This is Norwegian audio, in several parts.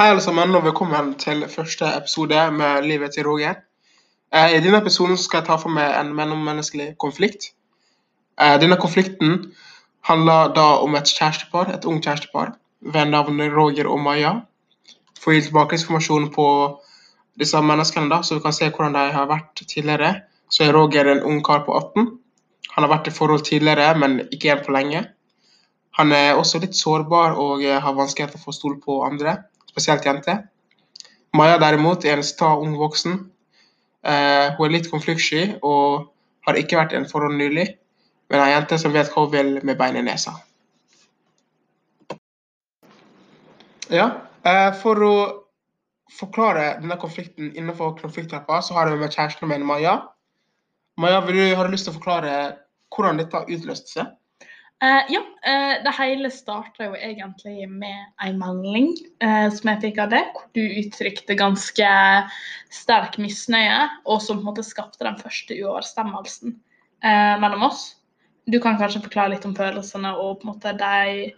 Hei alle sammen, og velkommen til første episode med livet til Roger. Eh, I denne episoden skal jeg ta for meg en mellommenneskelig konflikt. Eh, denne konflikten handler da om et kjærestepar, et ungt kjærestepar ved navn Roger og Maja. For å gi tilbakeinformasjon på disse menneskene, da, så vi kan se hvordan de har vært tidligere, så er Roger en ung kar på 18. Han har vært i forhold tidligere, men ikke igjen på lenge. Han er også litt sårbar og har vanskeligheter for å stole på andre spesielt jenter. Maja derimot er en sta ung voksen. Uh, hun er litt konfliktsky og har ikke vært i en forhold nylig, men er en jente som vet hva hun vil med bein i nesa. Ja, uh, for å forklare denne konflikten innenfor konflikttrappa, så har jeg med kjæresten min Maja. Maja, du, har du lyst til å forklare hvordan dette utløste seg? Uh, ja, uh, det hele starta jo egentlig med en melding uh, som jeg fikk av deg, hvor du uttrykte ganske sterk misnøye, og som på en måte skapte den første uoverstemmelsen mellom oss. Du kan kanskje forklare litt om følelsene og på en måte de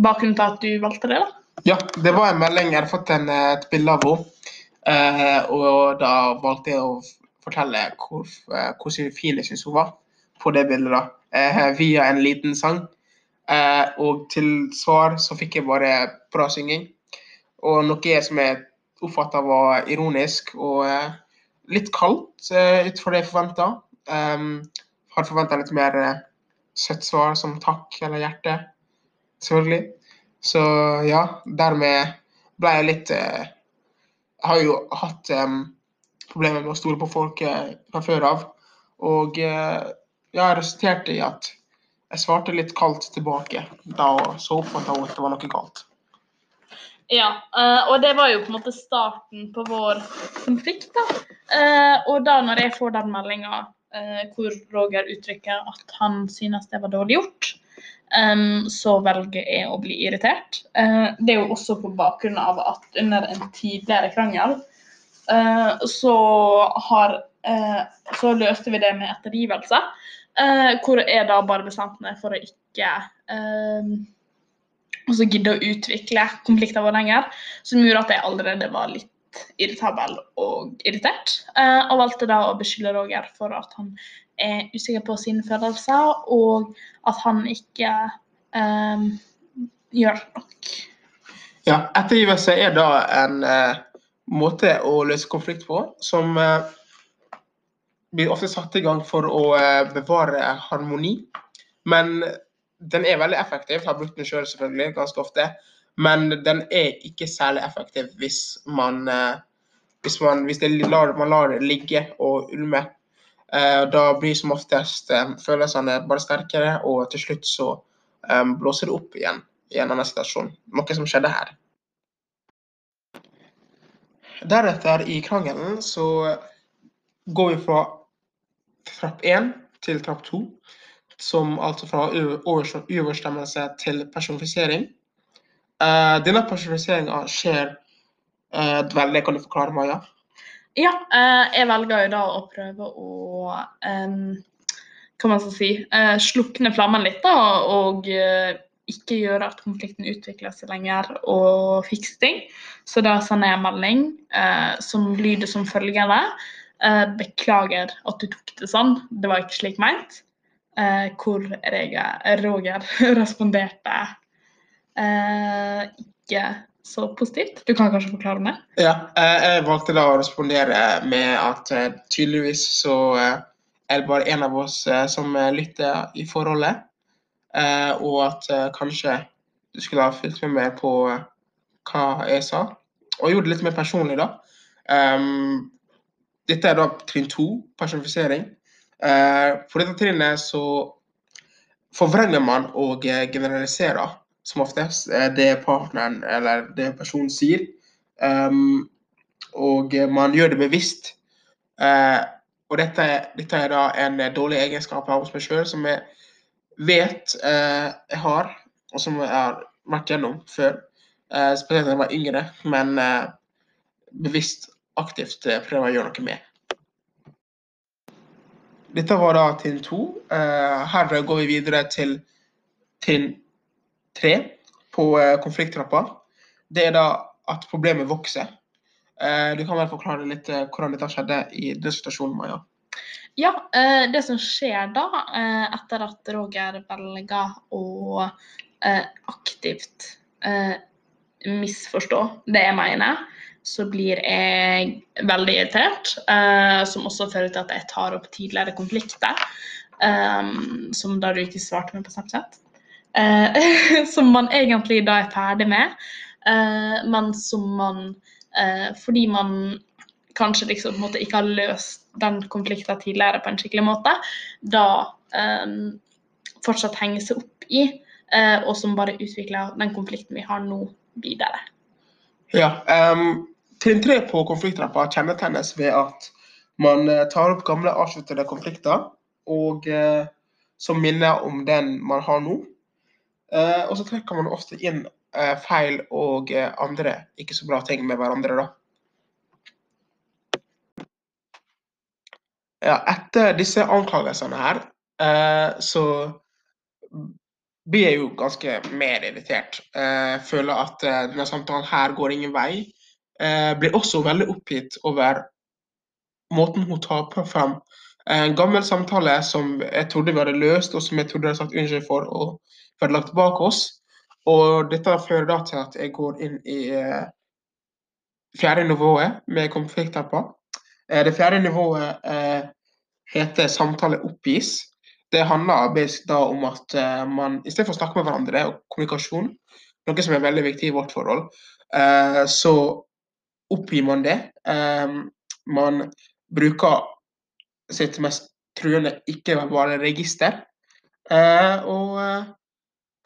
bakgrunnen til at du valgte det? da? Ja, det var en melding. Jeg hadde fått en, et bilde av henne, og da valgte jeg å fortelle hvor, hvor fin jeg syntes hun var på det bildet. da via en liten sang. Eh, og til svar så fikk jeg bare bra synging. Og noe som jeg oppfatta var ironisk og eh, litt kaldt eh, ut fra det jeg forventa. Um, hadde forventa litt mer eh, søtt svar som takk eller hjerte, selvfølgelig. Så ja, dermed ble jeg litt eh, Jeg har jo hatt um, problemer med å stole på folk fra før av. Og ja, resulterte i at jeg svarte litt kaldt tilbake. Da så oppfatta at det var noe galt. Ja, uh, og det var jo på en måte starten på vår konflikt. da. Uh, og da når jeg får den meldinga uh, hvor Roger uttrykker at han synes det var dårlig gjort, så velger jeg å bli irritert. det er jo også på bakgrunn av at under en tidligere krangel så har så løste vi det med ettergivelse. Uh, hvor jeg da bare bestemte meg for å ikke uh, gidde å utvikle konflikter våre lenger. Som gjorde at jeg allerede var litt irritabel og irritert. Uh, og valgte da å beskylde Roger for at han er usikker på sine følelser, og at han ikke gjør nok. Ja, ettergivelse er da en måte å løse konflikt på som blir ofte satt i gang for å eh, bevare harmoni. Men den er veldig effektiv. Jeg har brukt den sjøl selv selvfølgelig ganske ofte. Men den er ikke særlig effektiv hvis man, eh, hvis man, hvis lar, man lar det ligge og ulme. Eh, da blir som oftest følelsene bare sterkere, og til slutt så blåser det opp igjen i en annen situasjon. Noe som skjedde her. Deretter, i krangelen, så går vi fra trapp 1 til trapp 2, som altså fra uoverstemmelse til personifisering. Uh, denne personifiseringa skjer uh, veldig Kan du forklare, Maja? Ja, uh, jeg velger jo da å prøve å um, Hva man skal si Slukne flammen litt, da, og ikke gjøre at konflikten utvikler seg lenger, og fikse ting. Så da sender jeg en melding som lyder som følgende. Uh, beklager at du tok det sånn, det var ikke slik meint. Uh, hvor Roger responderte uh, ikke så positivt. Du kan kanskje forklare det? Ja, jeg valgte da å respondere med at tydeligvis så er det bare en av oss som lytter i forholdet. Og at kanskje du skulle ha fulgt med meg på hva jeg sa. Og gjorde det litt mer personlig, da. Um, dette er da trinn to, personifisering. Eh, på dette trinnet så forvrenger man og eh, generaliserer som oftest eh, det partneren eller det personen sier. Um, og man gjør det bevisst. Uh, og dette, dette, er da en dårlig egenskap hos meg sjøl som jeg vet uh, jeg har, og som jeg har vært gjennom før. Uh, spesielt da jeg var yngre, men bevisst aktivt prøve å gjøre noe med. Dette var da trinn to. Eh, her går vi videre til trinn tre på eh, konflikttrappa. Det er da at problemet vokser. Eh, du kan vel forklare litt eh, hvordan dette skjedde i den situasjonen, Maja? Ja, eh, det som skjer da, eh, etter at Roger velger å eh, aktivt eh, misforstå det jeg mener, så blir jeg veldig irritert. Uh, som også fører til at jeg tar opp tidligere konflikter, Um, som da du ikke svarte meg på Snapchat. Uh, som man egentlig da er ferdig med, uh, men som man Fordi man kanskje liksom måte ikke har løst den konflikten tidligere på en skikkelig måte, da um, fortsatt henger seg opp i, og som bare utvikler den konflikten vi har nå, videre. Ja, um, Trinn tre på konflikttrappa kjennetegnes ved at man eh, tar opp gamle, avsluttede konflikter og eh, som minner om den man har nå. Eh, og så trekker man ofte inn eh, feil og eh, andre ikke så bra ting med hverandre, da. Ja, etter disse anklagelsene her, eh, så blir jeg jo ganske mer irritert. Føler at denne samtalen her går ingen vei. Eh, blir også veldig oppgitt over måten hun på frem en gammel samtale som jeg trodde vi hadde løst, og som jeg trodde jeg hadde sagt unnskyld for og vi lagt bak oss. Og dette fører da til at jeg går inn i eh, fjerde nivået med konflikter på. Eh, det fjerde nivået eh, heter samtale oppgis. Det handler da om at eh, man i stedet for å snakke med hverandre og kommunikasjon, noe som er veldig viktig i vårt forhold, eh, så oppgir man det. Eh, man bruker sitt mest truende ikke-verbale register, eh, og eh,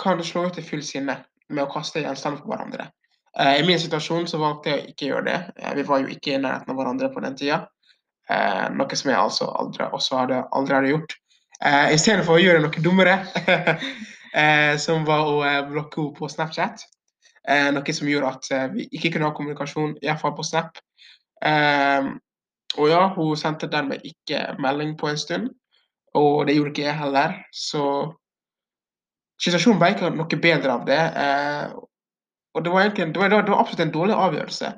kan slå ut i full sinne med å kaste gjenstander på hverandre. Eh, I min situasjon så valgte jeg å ikke gjøre det. Vi var jo ikke i nærheten av hverandre på den tida. Noe som jeg altså aldri, også hadde, aldri hadde gjort. I stedet for å gjøre noe dummere, som var å blokke henne på Snapchat. Eh, noe som gjorde at eh, vi ikke kunne ha kommunikasjon, iallfall på Snap. Eh, og ja, hun sendte dermed ikke melding på en stund, og det gjorde ikke jeg heller. Så situasjonen ble ikke noe bedre av det. Og det var, egentlig, det, var, det var absolutt en dårlig avgjørelse,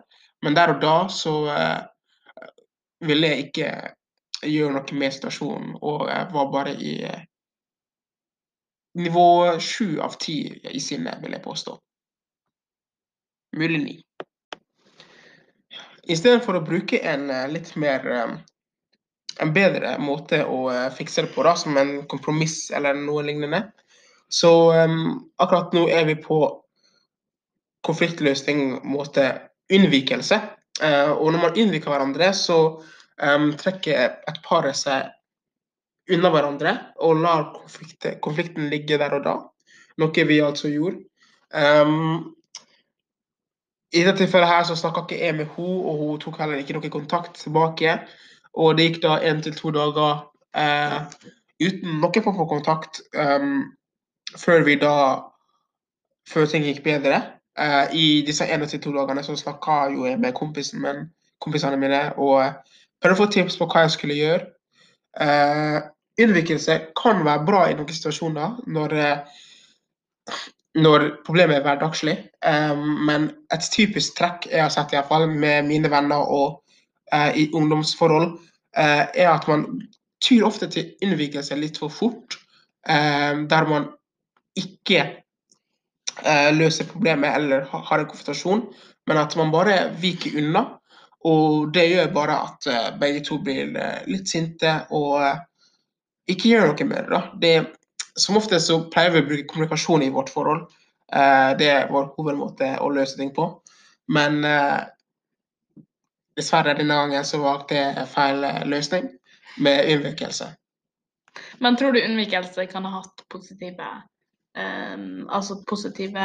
men der og da så ville jeg ikke gjøre noe med situasjonen, og jeg var bare i nivå sju av ti i sinne, vil jeg påstå. Mulig ni. I stedet for å bruke en eh, litt mer eh, en bedre måte å eh, fikse det på, da, som en kompromiss eller noe lignende. Så um, akkurat nå er vi på konfliktløsning måte unnvikelse. Uh, og når man unnviker hverandre, så um, trekker et par seg unna hverandre og lar konflikt, konflikten ligge der og da. Noe vi altså gjorde. Um, I dette tilfellet her så snakka ikke jeg med henne, og hun tok heller ikke noe kontakt tilbake. Og det gikk da én til to dager eh, uten noen form for kontakt. Um, før vi da Før ting gikk bedre. Eh, I disse 1-2 dagene så snakka jo jeg med kompisen min, kompisene mine og prøvde å få tips på hva jeg skulle gjøre. Eh, unnvikelse kan være bra i noen situasjoner når, eh, når problemet er hverdagslig. Eh, men et typisk trekk jeg har sett i hvert fall med mine venner og eh, i ungdomsforhold, eh, er at man tyr ofte til unnvikelse litt for fort. der man ikke eh, løser problemet eller har en konfrontasjon, men at man bare viker unna. Og det gjør bare at eh, begge to blir eh, litt sinte og eh, ikke gjør noe med det. det. Som ofte så pleier vi å bruke kommunikasjon i vårt forhold. Eh, det er vår hovedmåte å løse ting på. Men eh, dessverre denne gangen så valgte jeg feil løsning med unnvikelse. Men tror du unnvikelse kan ha hatt positive Um, altså positive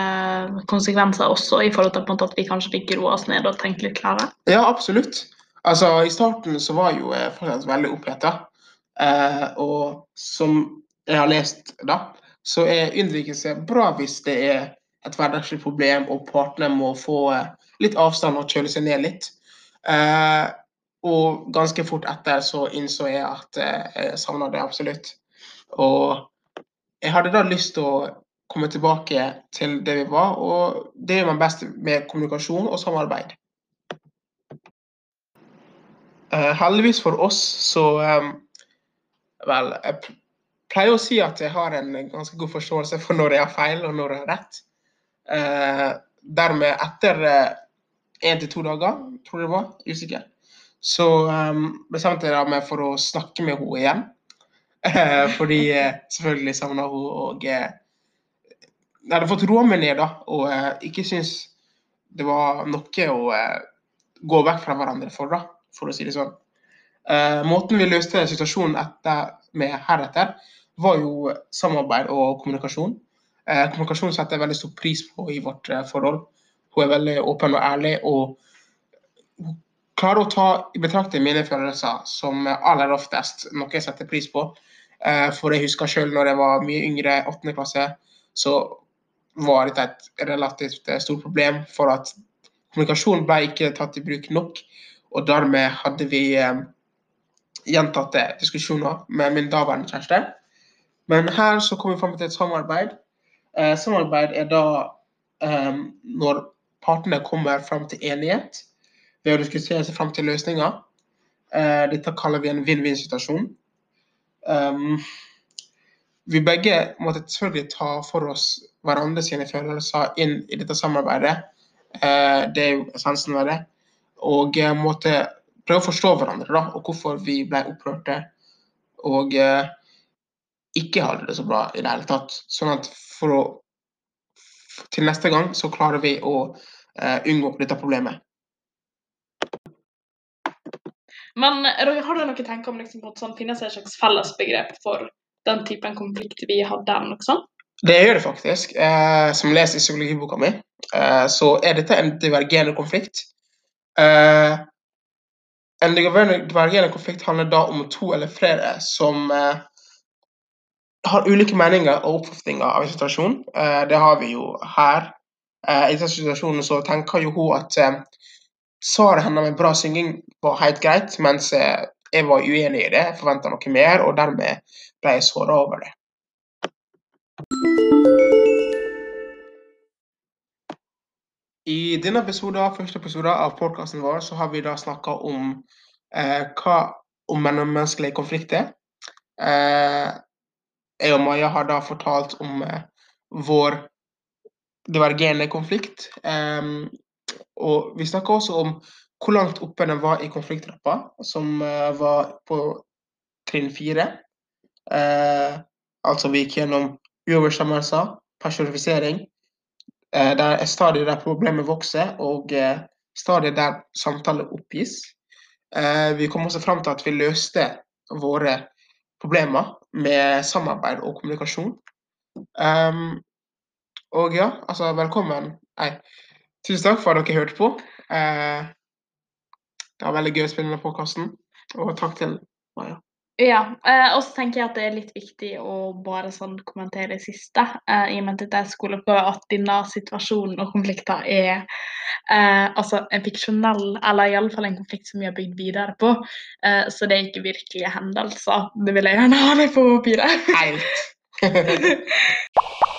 konsekvenser også, i forhold til at vi kanskje fikk roa oss ned og tenkt litt klarere? Ja, absolutt. Altså, I starten så var jo jeg faktisk veldig oppheta. Uh, og som jeg har lest, da, så er unnvikelse bra hvis det er et hverdagslig problem og partene må få uh, litt avstand og kjøle seg ned litt. Eh, og ganske fort etter så innså jeg at jeg savna det absolutt. Og jeg hadde da lyst til å komme tilbake til det vi var, og det gjør man best med kommunikasjon og samarbeid. Eh, heldigvis for oss så eh, Vel, jeg pleier å si at jeg har en ganske god forståelse for når jeg har feil, og når jeg har rett. Eh, dermed, etter én til to dager, tror jeg det var, usikker, så eh, bestemte jeg meg for å snakke med henne igjen. Eh, fordi eh, selvfølgelig savna hun og eh, Jeg hadde fått roa meg ned da, og eh, ikke syntes det var noe å eh, gå vekk fra hverandre for, da, for å si det sånn. Eh, måten vi løste situasjonen etter, med heretter, var jo samarbeid og kommunikasjon. Eh, kommunikasjon setter jeg veldig stor pris på i vårt eh, forhold. Hun er veldig åpen og ærlig, og hun klarer å ta i betraktning mine følelser som aller oftest noe jeg setter pris på. Eh, for jeg husker selv når jeg var mye yngre, 8. klasse, så var dette et relativt eh, stort problem. For at kommunikasjon ble ikke tatt i bruk nok, og dermed hadde vi eh, gjentatte diskusjoner med min daværende kjæreste. Men her så kom vi fram til et samarbeid. Eh, samarbeid er da eh, når partene kommer fram til enighet ved å diskutere seg fram til løsninger. Eh, dette kaller vi en vinn-vinn-situasjon. Um, vi begge måtte selvfølgelig ta for oss hverandre sine følelser inn i dette samarbeidet. Eh, det er jo essensen ved det. Og eh, måtte prøve å forstå hverandre, da, og hvorfor vi ble opprørte. Og eh, ikke hadde det så bra i det hele tatt. Sånn at for å Til neste gang så klarer vi å eh, unngå dette problemet. Men Roger, har du noen tanke om liksom, at sånn, finnes det et slags fellesbegrep for den typen konflikt vi hadde? noe sånt? Det gjør det faktisk. Eh, som leser i psykologiboka mi, eh, så er dette en divergerende konflikt. Eh, en divergerende konflikt handler da om to eller flere som eh, har ulike meninger og oppfatninger av en situasjon. Eh, det har vi jo her. Eh, I denne situasjonen så tenker jo hun at svaret hennes med bra synging var helt greit, mens jeg var uenig i det. Forventa noe mer, og dermed ble jeg såra over det. I denne episoden, første episode av podkasten vår så har vi da snakka om eh, hva om mellommenneskelige konflikter. Eh, jeg og Maja har da fortalt om eh, vår divergerende konflikt. Em, og vi snakka også om hvor langt oppe den var i konflikttrappa, som eh, var på trinn fire. Eh, altså vi gikk gjennom uoverstemmelser, personifisering, der er stadiet der problemet vokser, og eh, stadiet der samtaler oppgis. Eh, vi kom også fram til at vi løste våre problemer med samarbeid og kommunikasjon. Em, og ja, altså velkommen. Nei, tusen takk for at dere hørte på. Eh, det var veldig gøy å spille denne podkasten, og takk til Maja. Ja, eh, og så tenker jeg at det er litt viktig å bare sånn kommentere det siste, eh, i og med at dette er skoleoppgave, at denne situasjonen og konflikter er eh, altså en fiksjonell, eller i alle fall en konflikt som vi har bygd videre på. Eh, så det er ikke virkelige hendelser. Det vil jeg gjerne ha med på papiret. Helt.